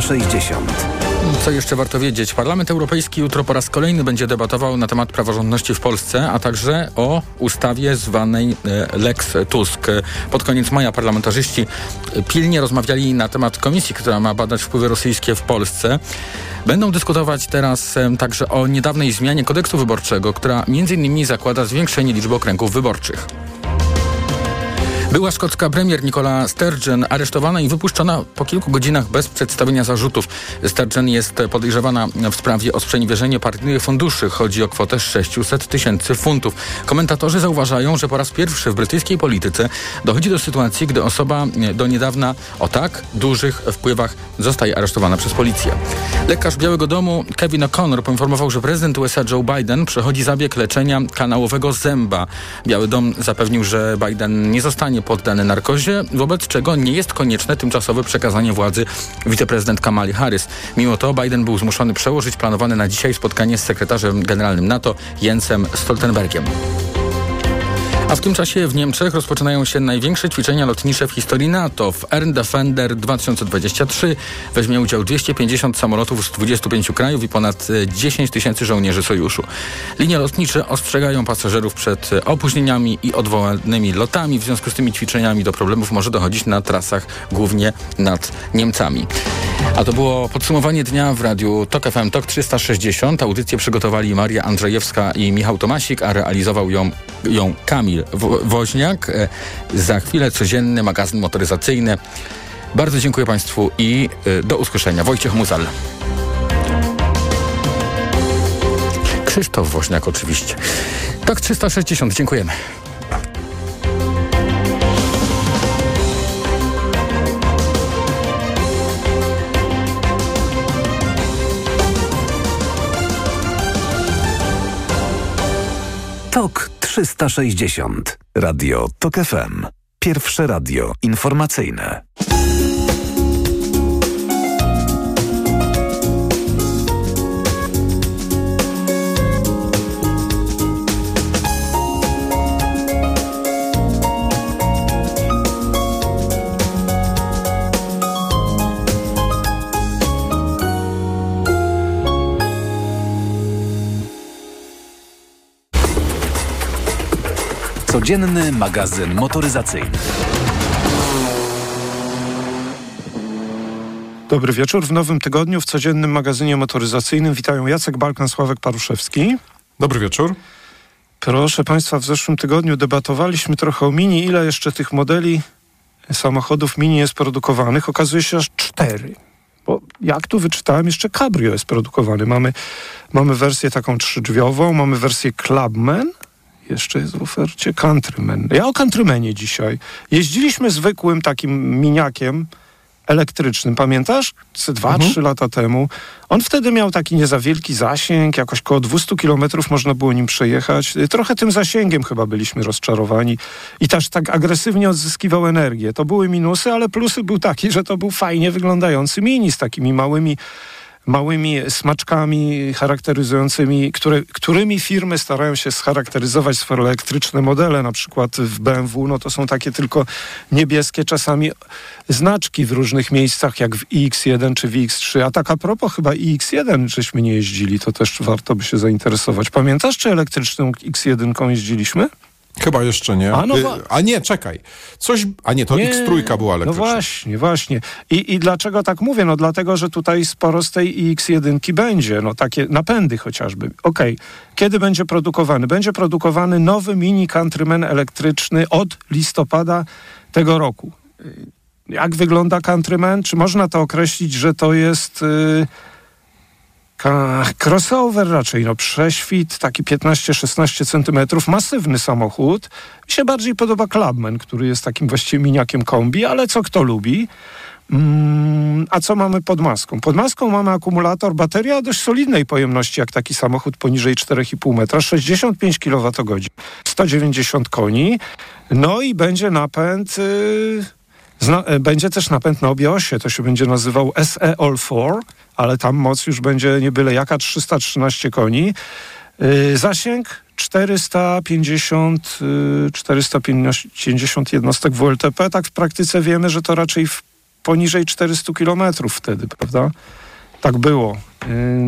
360. Co jeszcze warto wiedzieć? Parlament Europejski jutro po raz kolejny będzie debatował na temat praworządności w Polsce, a także o ustawie zwanej e, Lex Tusk. Pod koniec maja parlamentarzyści pilnie rozmawiali na temat komisji, która ma badać wpływy rosyjskie w Polsce. Będą dyskutować teraz e, także o niedawnej zmianie kodeksu wyborczego, która innymi zakłada zwiększenie liczby okręgów wyborczych. Była szkocka premier Nicola Sturgeon aresztowana i wypuszczona po kilku godzinach bez przedstawienia zarzutów. Sturgeon jest podejrzewana w sprawie o sprzeniewierzenie partyjnych funduszy. Chodzi o kwotę 600 tysięcy funtów. Komentatorzy zauważają, że po raz pierwszy w brytyjskiej polityce dochodzi do sytuacji, gdy osoba do niedawna o tak dużych wpływach zostaje aresztowana przez policję. Lekarz Białego Domu Kevin O'Connor poinformował, że prezydent USA Joe Biden przechodzi zabieg leczenia kanałowego zęba. Biały Dom zapewnił, że Biden nie zostanie poddany narkozie, wobec czego nie jest konieczne tymczasowe przekazanie władzy wiceprezydent Kamali Harris. Mimo to Biden był zmuszony przełożyć planowane na dzisiaj spotkanie z sekretarzem generalnym NATO Jensem Stoltenbergiem. W tym czasie w Niemczech rozpoczynają się największe ćwiczenia lotnicze w historii NATO. W Air Defender 2023 weźmie udział 250 samolotów z 25 krajów i ponad 10 tysięcy żołnierzy sojuszu. Linie lotnicze ostrzegają pasażerów przed opóźnieniami i odwołanymi lotami. W związku z tymi ćwiczeniami do problemów może dochodzić na trasach głównie nad Niemcami. A to było podsumowanie dnia w radiu TOK FM TOK 360. Audycję przygotowali Maria Andrzejewska i Michał Tomasik, a realizował ją, ją Kamil Woźniak. E, za chwilę codzienny magazyn motoryzacyjny. Bardzo dziękuję Państwu i e, do usłyszenia. Wojciech Muzal. Krzysztof Woźniak oczywiście. Tak 360. Dziękujemy. TOK 360. Radio TOK FM. Pierwsze radio informacyjne. Codzienny magazyn motoryzacyjny. Dobry wieczór. W nowym tygodniu w codziennym magazynie motoryzacyjnym witają Jacek Balkan, Sławek Paruszewski. Dobry wieczór. Proszę Państwa, w zeszłym tygodniu debatowaliśmy trochę o Mini. Ile jeszcze tych modeli samochodów Mini jest produkowanych? Okazuje się aż cztery. Bo jak tu wyczytałem, jeszcze Cabrio jest produkowany. Mamy, mamy wersję taką trzydrzwiową, mamy wersję Clubman, jeszcze jest w ofercie Countryman. Ja o Countrymanie dzisiaj. Jeździliśmy zwykłym takim miniakiem elektrycznym, pamiętasz? Dwa, mhm. trzy lata temu. On wtedy miał taki niezawielki zasięg, jakoś koło 200 kilometrów można było nim przejechać. Trochę tym zasięgiem chyba byliśmy rozczarowani i też tak agresywnie odzyskiwał energię. To były minusy, ale plusy był taki, że to był fajnie wyglądający mini z takimi małymi małymi smaczkami charakteryzującymi, które, którymi firmy starają się scharakteryzować swoje elektryczne modele, na przykład w BMW, no to są takie tylko niebieskie czasami znaczki w różnych miejscach, jak w iX1 czy w iX3. A tak a propos chyba iX1 żeśmy nie jeździli, to też warto by się zainteresować. Pamiętasz, czy elektryczną X1 jeździliśmy? Chyba jeszcze nie. A, no, y, a nie, czekaj. Coś, a nie, to nie, X3 była elektryczna. No właśnie, właśnie. I, I dlaczego tak mówię? No dlatego, że tutaj sporo z tej X1 będzie. No takie napędy chociażby. Okej. Okay. Kiedy będzie produkowany? Będzie produkowany nowy Mini Countryman elektryczny od listopada tego roku. Jak wygląda Countryman? Czy można to określić, że to jest... Yy, crossover raczej, no prześwit, taki 15-16 centymetrów, masywny samochód. Mi się bardziej podoba Clubman, który jest takim właściwie miniakiem kombi, ale co kto lubi. Mm, a co mamy pod maską? Pod maską mamy akumulator, bateria dość solidnej pojemności, jak taki samochód poniżej 4,5 metra, 65 kWh, 190 koni, no i będzie napęd... Yy, Zna, e, będzie też napęd na obie osie, to się będzie nazywał SE All 4, ale tam moc już będzie nie byle jaka, 313 koni. Yy, zasięg 450, yy, 450 jednostek WLTP. Tak w praktyce wiemy, że to raczej poniżej 400 kilometrów wtedy, prawda? Tak było.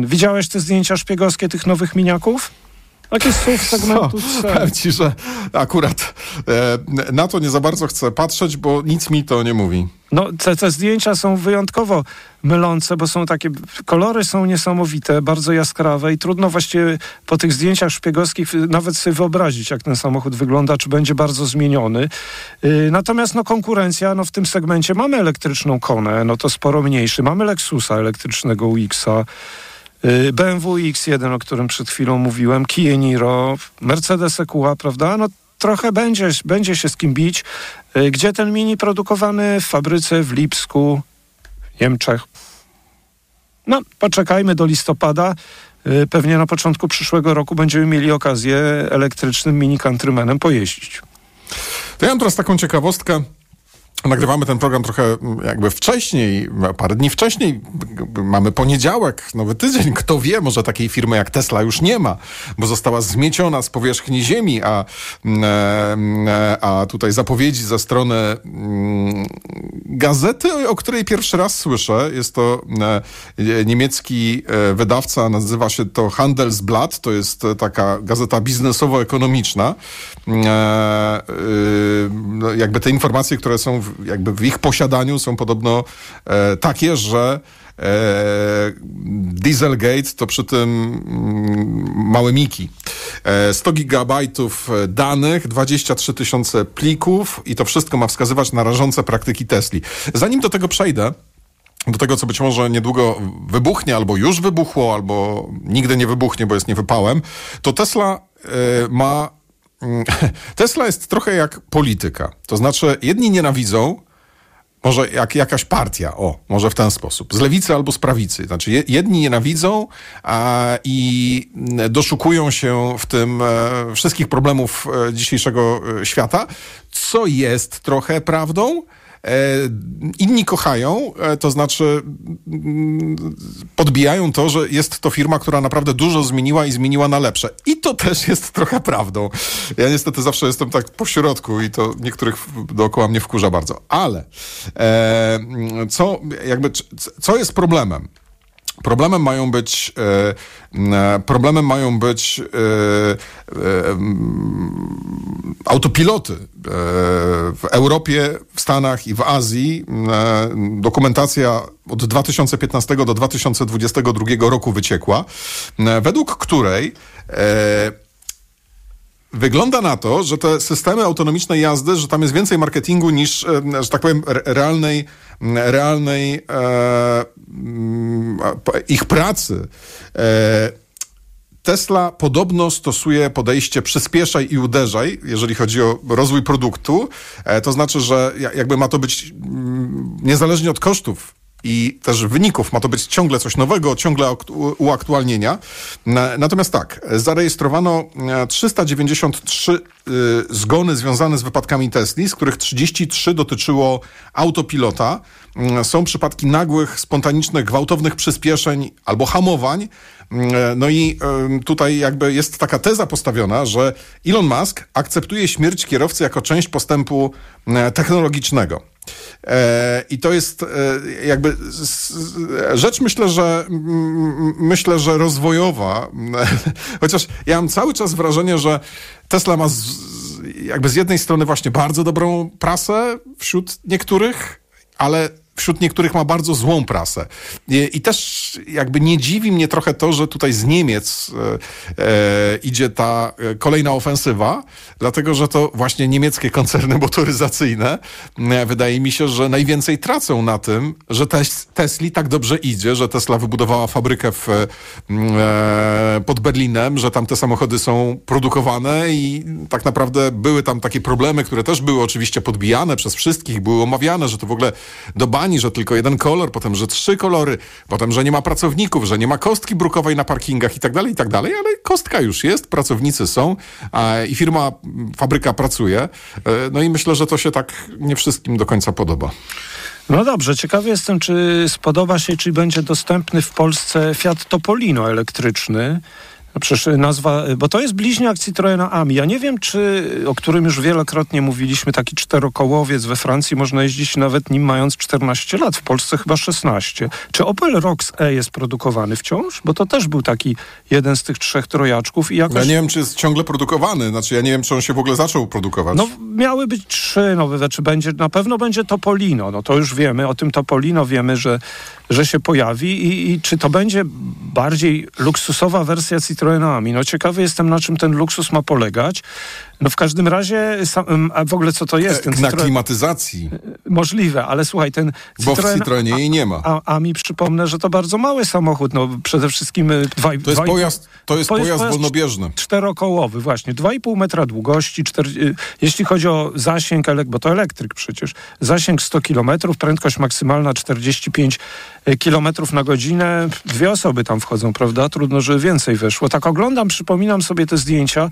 Yy, widziałeś te zdjęcia szpiegowskie tych nowych miniaków? Takie słów segmentu C. Powiem ci, że akurat e, na to nie za bardzo chcę patrzeć, bo nic mi to nie mówi. No, te, te zdjęcia są wyjątkowo mylące, bo są takie, kolory są niesamowite, bardzo jaskrawe i trudno właściwie po tych zdjęciach szpiegowskich nawet sobie wyobrazić, jak ten samochód wygląda, czy będzie bardzo zmieniony. Yy, natomiast no, konkurencja, no w tym segmencie mamy elektryczną Konę, no to sporo mniejszy, mamy Lexusa elektrycznego UX-a, BMW X1, o którym przed chwilą mówiłem, Kia Niro, Mercedes EQA, prawda? No trochę będzie, będzie się z kim bić. Y, gdzie ten Mini produkowany? W fabryce w Lipsku, w Niemczech. No, poczekajmy do listopada. Y, pewnie na początku przyszłego roku będziemy mieli okazję elektrycznym Mini Countrymanem pojeździć. To ja mam teraz taką ciekawostkę. Nagrywamy ten program trochę mm, jakby wcześniej, parę dni wcześniej. Mamy poniedziałek, nowy tydzień. Kto wie, może takiej firmy jak Tesla już nie ma, bo została zmieciona z powierzchni Ziemi, a, mm, e, a tutaj zapowiedzi ze strony mm, gazety, o której pierwszy raz słyszę. Jest to e, niemiecki e, wydawca, nazywa się to Handelsblatt. To jest taka gazeta biznesowo-ekonomiczna. No, jakby te informacje, które są w jakby w ich posiadaniu są podobno e, takie, że e, Dieselgate to przy tym mm, małe miki. E, 100 gigabajtów danych, 23 tysiące plików i to wszystko ma wskazywać na rażące praktyki Tesli. Zanim do tego przejdę, do tego, co być może niedługo wybuchnie, albo już wybuchło, albo nigdy nie wybuchnie, bo jest niewypałem, to Tesla ma Tesla jest trochę jak polityka. To znaczy, jedni nienawidzą, może jak jakaś partia, o, może w ten sposób, z lewicy albo z prawicy. Znaczy, jedni nienawidzą a, i doszukują się w tym e, wszystkich problemów e, dzisiejszego e, świata, co jest trochę prawdą, inni kochają, e, to znaczy mm, podbijają to, że jest to firma, która naprawdę dużo zmieniła i zmieniła na lepsze. I to też jest trochę prawdą. Ja niestety zawsze jestem tak po środku i to niektórych dookoła mnie wkurza bardzo. Ale e, co, jakby, co jest problemem? Problemem mają być, e, problemem mają być e, e, autopiloty w Europie, w Stanach i w Azji. Dokumentacja od 2015 do 2022 roku wyciekła, według której Wygląda na to, że te systemy autonomicznej jazdy, że tam jest więcej marketingu niż, że tak powiem, realnej, realnej e, ich pracy. E, Tesla podobno stosuje podejście przyspieszaj i uderzaj, jeżeli chodzi o rozwój produktu. E, to znaczy, że jakby ma to być niezależnie od kosztów i też wyników. Ma to być ciągle coś nowego, ciągle uaktualnienia. Natomiast tak, zarejestrowano 393 e, y, zgony związane z wypadkami Tesli, z których 33 dotyczyło autopilota. Mm, są przypadki nagłych, spontanicznych, gwałtownych przyspieszeń albo hamowań. Mm, e, no i tutaj jakby jest taka teza postawiona, że Elon Musk akceptuje śmierć kierowcy jako część postępu e, technologicznego. E, I to jest jakby rzecz, myślę, że myślę, że rozwojowa. Chociaż ja mam cały czas wrażenie, że Tesla ma z, jakby z jednej strony właśnie bardzo dobrą prasę wśród niektórych, ale wśród niektórych ma bardzo złą prasę. I, też jakby nie dziwi mnie trochę to, że tutaj z Niemiec e, e, idzie ta e, kolejna ofensywa, dlatego że to właśnie niemieckie koncerny motoryzacyjne e, wydaje mi się, że najwięcej tracą na tym, że tes, Tesli tak dobrze idzie, że Tesla wybudowała fabrykę w, e, pod Berlinem, że tam te samochody są produkowane i tak naprawdę były tam takie problemy, które też były oczywiście podbijane przez wszystkich, były omawiane, że to w ogóle do bani, że tylko jeden kolor, potem, że trzy kolory, potem, że nie ma pracowników, że nie ma kostki brukowej na parkingach i tak dalej, i tak dalej, ale kostka już jest, pracownicy są a, i firma, fabryka pracuje. E, no i myślę, że to się tak nie wszystkim do końca podoba. No dobrze, ciekawy jestem, czy spodoba się, czy będzie dostępny w Polsce Fiat Topolino elektryczny. Przecież nazwa, bo to jest bliźniak Citroena Ami. Ja nie wiem, czy, o którym już wielokrotnie mówiliśmy, taki czterokołowiec we Francji można jeździć nawet nim mając 14 lat, w Polsce chyba 16. Czy Opel Rox E jest produkowany wciąż? Bo to też był taki jeden z tych trzech trojaczków i jakoś... Ja nie wiem, czy jest ciągle produkowany, znaczy ja nie wiem, czy on się w ogóle zaczął produkować. No miały być trzy nowe, znaczy będzie, na pewno będzie Topolino, no to już wiemy, o tym Topolino wiemy, że, że się pojawi i, i czy to będzie bardziej luksusowa wersja Citroena Ami. No ciekawy jestem, na czym ten luksus ma polegać. No w każdym razie, sam, a w ogóle co to jest? Ten E, Na Citroen- klimatyzacji, Możliwe, ale słuchaj, ten bo w Citroen Citroenie jej nie ma. a, a mi przypomnę, że to bardzo mały samochód, no przede wszystkim y, dwa, To jest dwa pojazd, to jest pojazd pojazd wolnobieżny. czterokołowy, właśnie. 2,5 metra długości, y, jeśli chodzi o zasięg, bo to elektryk przecież, zasięg 100 km, prędkość maksymalna 45 km na godzinę. Dwie osoby tam wchodzą, prawda? Trudno, żeby więcej weszło. Tak oglądam, przypominam sobie te zdjęcia.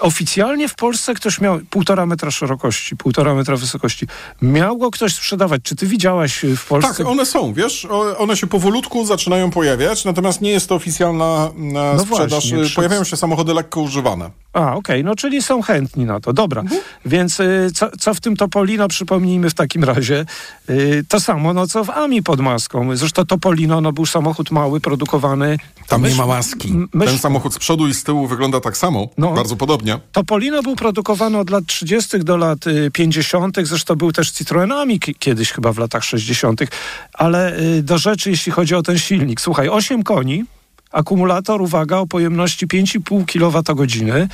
Oficjalnie w Polsce ktoś miał półtora metra szerokości, półtora metra wysokości. Miał go ktoś sprzedawać. Czy ty widziałaś y, w Polsce? Tak, one są, wiesz, one się powolutku zaczynają pojawiać, natomiast nie jest to oficjalna na No sprzedaż. właśnie, przed- Pojawiają się samochody lekko używane. A, okej, no czyli są chętni na to. Dobra, Mhm. więc y, co, co w tym Topolino, przypomnijmy w takim razie, y, to samo, no co w Ami pod maską. Zresztą Topolino, no był samochód mały, produkowany. Tam Myś- nie ma łaski. m- myśl- Ten samochód z przodu i z tyłu wygląda tak samo, No. bardzo podobnie. Topolino był produkowany od lat 30. do lat y, 50., zresztą był też Citroenami ki- kiedyś chyba w latach 60., ale y, do rzeczy, jeśli chodzi o ten silnik. Słuchaj, 8 koni, akumulator, uwaga, o pojemności 5,5 kWh.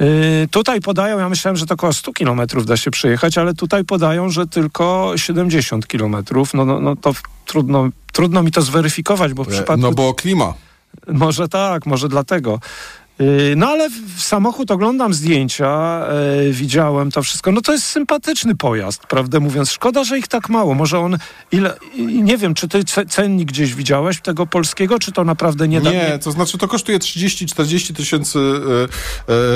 Yy, tutaj podają, ja myślałem, że to około 100 km da się przejechać, ale tutaj podają, że tylko 70 km. No, no, no to trudno, trudno mi to zweryfikować, bo w przypadku... No bo klima. Może tak, może dlatego. Yy, No ale w- samochód oglądam zdjęcia, yy, widziałem to wszystko. No to jest sympatyczny pojazd, prawdę mówiąc. Szkoda, że ich tak mało. Może on ile. Nie wiem, czy ty ce- cennik gdzieś widziałeś tego polskiego, czy to naprawdę nie da. Nie, to znaczy to kosztuje 30-40 tysięcy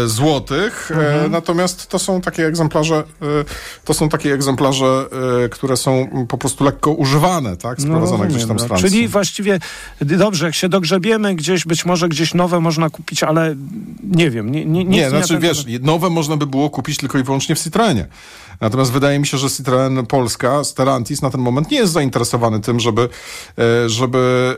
e, złotych, Mhm. natomiast to są takie egzemplarze, to są takie egzemplarze, które są po prostu lekko używane, tak, sprowadzone gdzieś rozumiem, tam z no. Francji. Czyli właściwie dobrze, jak się dogrzebiemy gdzieś, być może gdzieś nowe można kupić, ale nie wiem. Nie, nie, Nie, znaczy na ten wiesz, nowe można by było kupić tylko i wyłącznie w Citroenie. Natomiast wydaje mi się, że Citroen Polska, Stellantis na ten moment nie jest zainteresowany tym, żeby, e, żeby,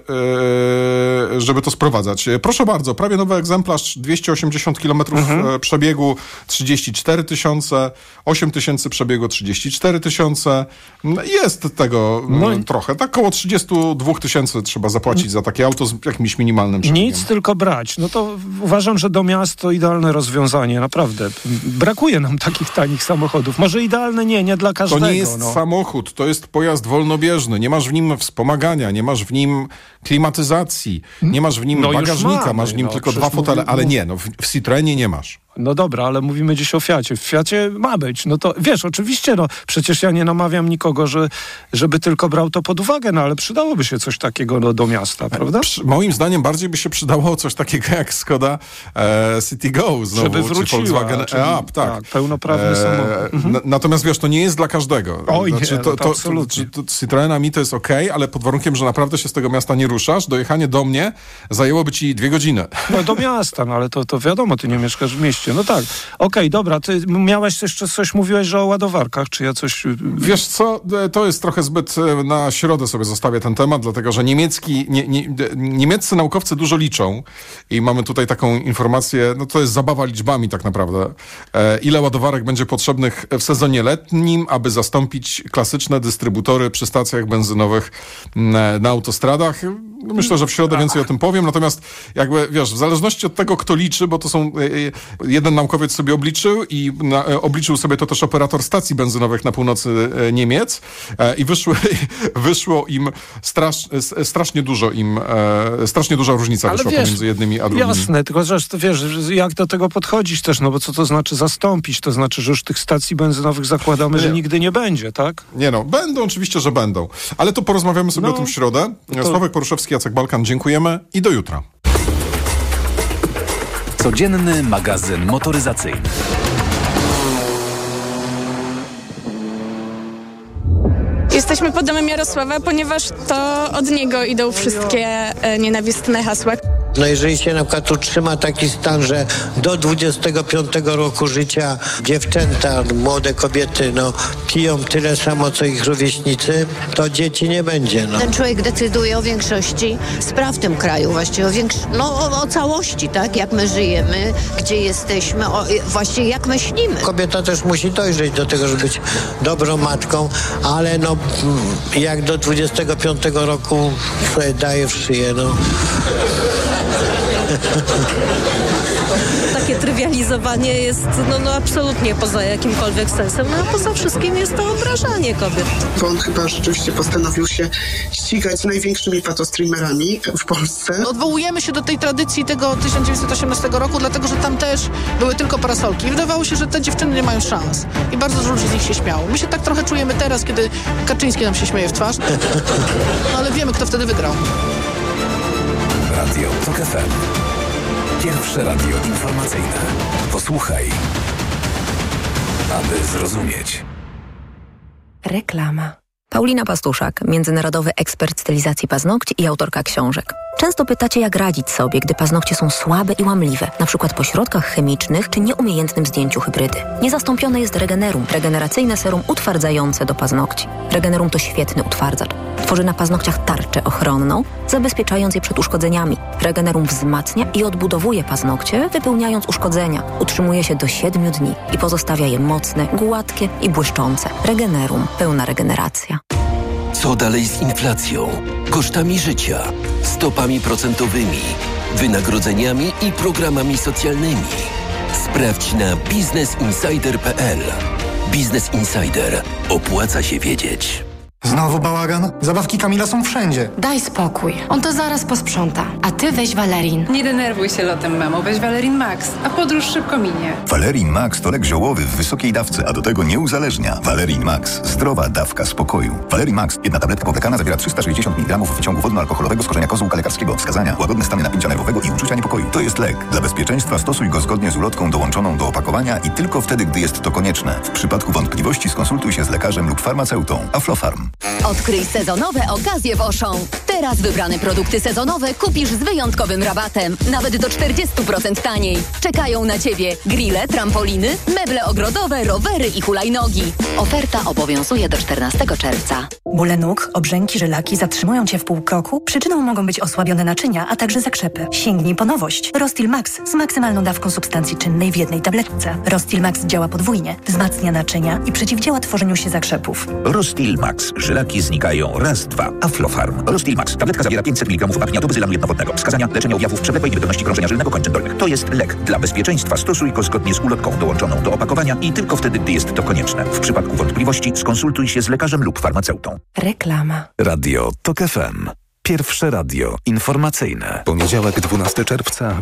e, żeby to sprowadzać. E, Proszę bardzo, prawie nowy egzemplarz, 280 km Mhm. przebiegu, 34 tysiące, 8 tysięcy przebiegu, 34 tysiące. No, Jest tego No mm, i- trochę. Tak około 32 tysięcy trzeba zapłacić za takie auto z jakimś minimalnym przebiegiem. Nic, tylko brać. No to uważam, że do miast to idealne rozwiązanie, naprawdę. Brakuje nam takich tanich samochodów. Może idealne nie, nie dla To każdego. nie jest no. samochód, to jest pojazd wolnobieżny. Nie masz w nim wspomagania, nie masz w nim klimatyzacji, nie masz w nim No bagażnika, mamy, masz w nim no, tylko dwa fotele, ale nie, no w, w Citroenie nie masz. No dobra, ale mówimy dziś o Fiacie. W Fiacie ma być. No to wiesz, oczywiście, no przecież ja nie namawiam nikogo, że, żeby tylko brał to pod uwagę, no ale przydałoby się coś takiego no, do miasta, prawda? Przy, moim zdaniem bardziej by się przydało coś takiego jak Skoda e, City Go znowu, Żeby czy wróciła, Volkswagen czyli- e-Up, tak. tak, pełnoprawny samochód. Mhm. na- Natomiast wiesz, to nie jest dla każdego. Oj, nie, to, no to absolutnie. To, to, Citroena mi to jest okej, ale pod warunkiem, że naprawdę się z tego miasta nie ruszasz, dojechanie do mnie zajęłoby ci dwie godziny. No do miasta, no ale to, to wiadomo, ty nie mieszkasz w mieście. No tak. Okej, dobra, ty miałeś jeszcze coś, mówiłeś, że o ładowarkach, czy ja coś... y, Wiesz co, to jest trochę zbyt e, na środę sobie zostawię ten temat, dlatego że niemiecki, nie, nie, niemieccy naukowcy dużo liczą i mamy tutaj taką informację, no to jest zabawa liczbami tak naprawdę. E, ile ładowarek będzie potrzebnych w sezonie letnim, aby zastąpić klasyczne dystrybutory przy stacjach benzynowych e, na autostradach? No Myślę, że w środę więcej o tym powiem, natomiast jakby, wiesz, w zależności od tego, kto liczy, bo to są, jeden naukowiec sobie obliczył i na, e, obliczył sobie to też operator stacji benzynowych na północy e, Niemiec e, i wyszły, wyszło im strasz, strasznie dużo im, strasznie duża różnica Ale wyszła wiesz, pomiędzy jednymi a drugimi. Jasne, tylko że wiesz, że jak do tego podchodzić też, no bo co to znaczy zastąpić? To znaczy, że już tych stacji benzynowych zakładamy, że Nie. nigdy nie będzie, tak? Nie no, będą oczywiście, że będą. Ale to porozmawiamy sobie No, o tym w środę. to- Sławek Poruszewski, Jacek Balkan, dziękujemy i do jutra. Codzienny magazyn motoryzacyjny. Jesteśmy pod domem Jarosława, ponieważ to od niego idą wszystkie e, nienawistne hasła. No jeżeli się na przykład utrzyma taki stan, że do 25 roku życia dziewczęta, młode kobiety, no piją tyle samo, co ich rówieśnicy, to dzieci nie będzie, no. Ten człowiek decyduje o większości spraw w tym kraju, właściwie o, większ- no, o, o całości, tak? Jak my żyjemy, gdzie jesteśmy, o, właściwie jak myślimy. Kobieta też musi dojrzeć do tego, żeby być dobrą matką, ale no jak do 25 roku sobie daje w szyję, no. Takie trywializowanie jest no, no absolutnie poza jakimkolwiek sensem, no a poza wszystkim jest to obrażanie kobiet. bo on chyba rzeczywiście postanowił się ścigać z największymi patostreamerami w Polsce. Odwołujemy się do tej tradycji tego 1918 roku, dlatego że tam też były tylko parasolki. I wydawało się, że te dziewczyny nie mają szans. I bardzo dużo ludzi z nich się śmiało. My się tak trochę czujemy teraz, kiedy Kaczyński nam się śmieje w twarz. No ale wiemy, kto wtedy wygrał. Radio TOK FM. Pierwsze radio informacyjne. Posłuchaj, aby zrozumieć. Reklama. Paulina Pastuszak, międzynarodowy ekspert stylizacji paznokci i autorka książek. Często pytacie, jak radzić sobie, gdy paznokcie są słabe i łamliwe, przykład po środkach chemicznych czy nieumiejętnym zdjęciu hybrydy. Niezastąpione jest Regenerum, regeneracyjne serum utwardzające do paznokci. Regenerum to świetny utwardzacz. Tworzy na paznokciach tarczę ochronną, zabezpieczając je przed uszkodzeniami. Regenerum wzmacnia i odbudowuje paznokcie, wypełniając uszkodzenia. Utrzymuje się do 7 dni i pozostawia je mocne, gładkie i błyszczące. Regenerum. Pełna regeneracja. Co dalej z inflacją, kosztami życia, stopami procentowymi, wynagrodzeniami i programami socjalnymi? Sprawdź na biznesinsider.pl. Biznes Insider. Opłaca się wiedzieć. Znowu bałagan? Zabawki Kamila są wszędzie. Daj spokój. On to zaraz posprząta. A ty weź Valerin. Nie denerwuj się lotem, mamo. Weź Valerin Max, a podróż szybko minie. Valerin Max to lek ziołowy w wysokiej dawce, a do tego nie uzależnia. Valerin Max. Zdrowa dawka spokoju. Valerin Max. Jedna tabletka powlekana zawiera 360 mg wyciągu wodno-alkoholowego z korzenia kozłka lekarskiego. Wskazania. Łagodne stany napięcia nerwowego i uczucia niepokoju. To jest lek. Dla bezpieczeństwa stosuj go zgodnie z ulotką dołączoną do opakowania i tylko wtedy, gdy jest to konieczne. W przypadku wątpliwości skonsultuj się z lekarzem lub farmaceutą. Aflofarm. Odkryj sezonowe okazje w Auchan. Teraz wybrane produkty sezonowe kupisz z wyjątkowym rabatem. Nawet do 40% taniej. Czekają na Ciebie grille, trampoliny, meble ogrodowe, rowery i hulajnogi. Oferta obowiązuje do 14 czerwca. Bóle nóg, obrzęki, żylaki zatrzymują Cię w pół kroku? Przyczyną mogą być osłabione naczynia, a także zakrzepy. Sięgnij po nowość. Rostil Max z maksymalną dawką substancji czynnej w jednej tabletce. Rostil Max działa podwójnie, wzmacnia naczynia i przeciwdziała tworzeniu się zakrzepów. Rostil Max. Żylaki znikają. Raz, dwa. Aflofarm. Rostil Max. Tabletka zawiera 500 mg wapnia do bezylanu jednowodnego. Wskazania leczenia objawów przewlekłej niewydolności krążenia żylnego kończyn dolnych. To jest lek. Dla bezpieczeństwa stosuj go zgodnie z ulotką dołączoną do opakowania i tylko wtedy, gdy jest to konieczne. W przypadku wątpliwości skonsultuj się z lekarzem lub farmaceutą. Reklama. Radio TOK FM. Pierwsze radio informacyjne. Poniedziałek 12 czerwca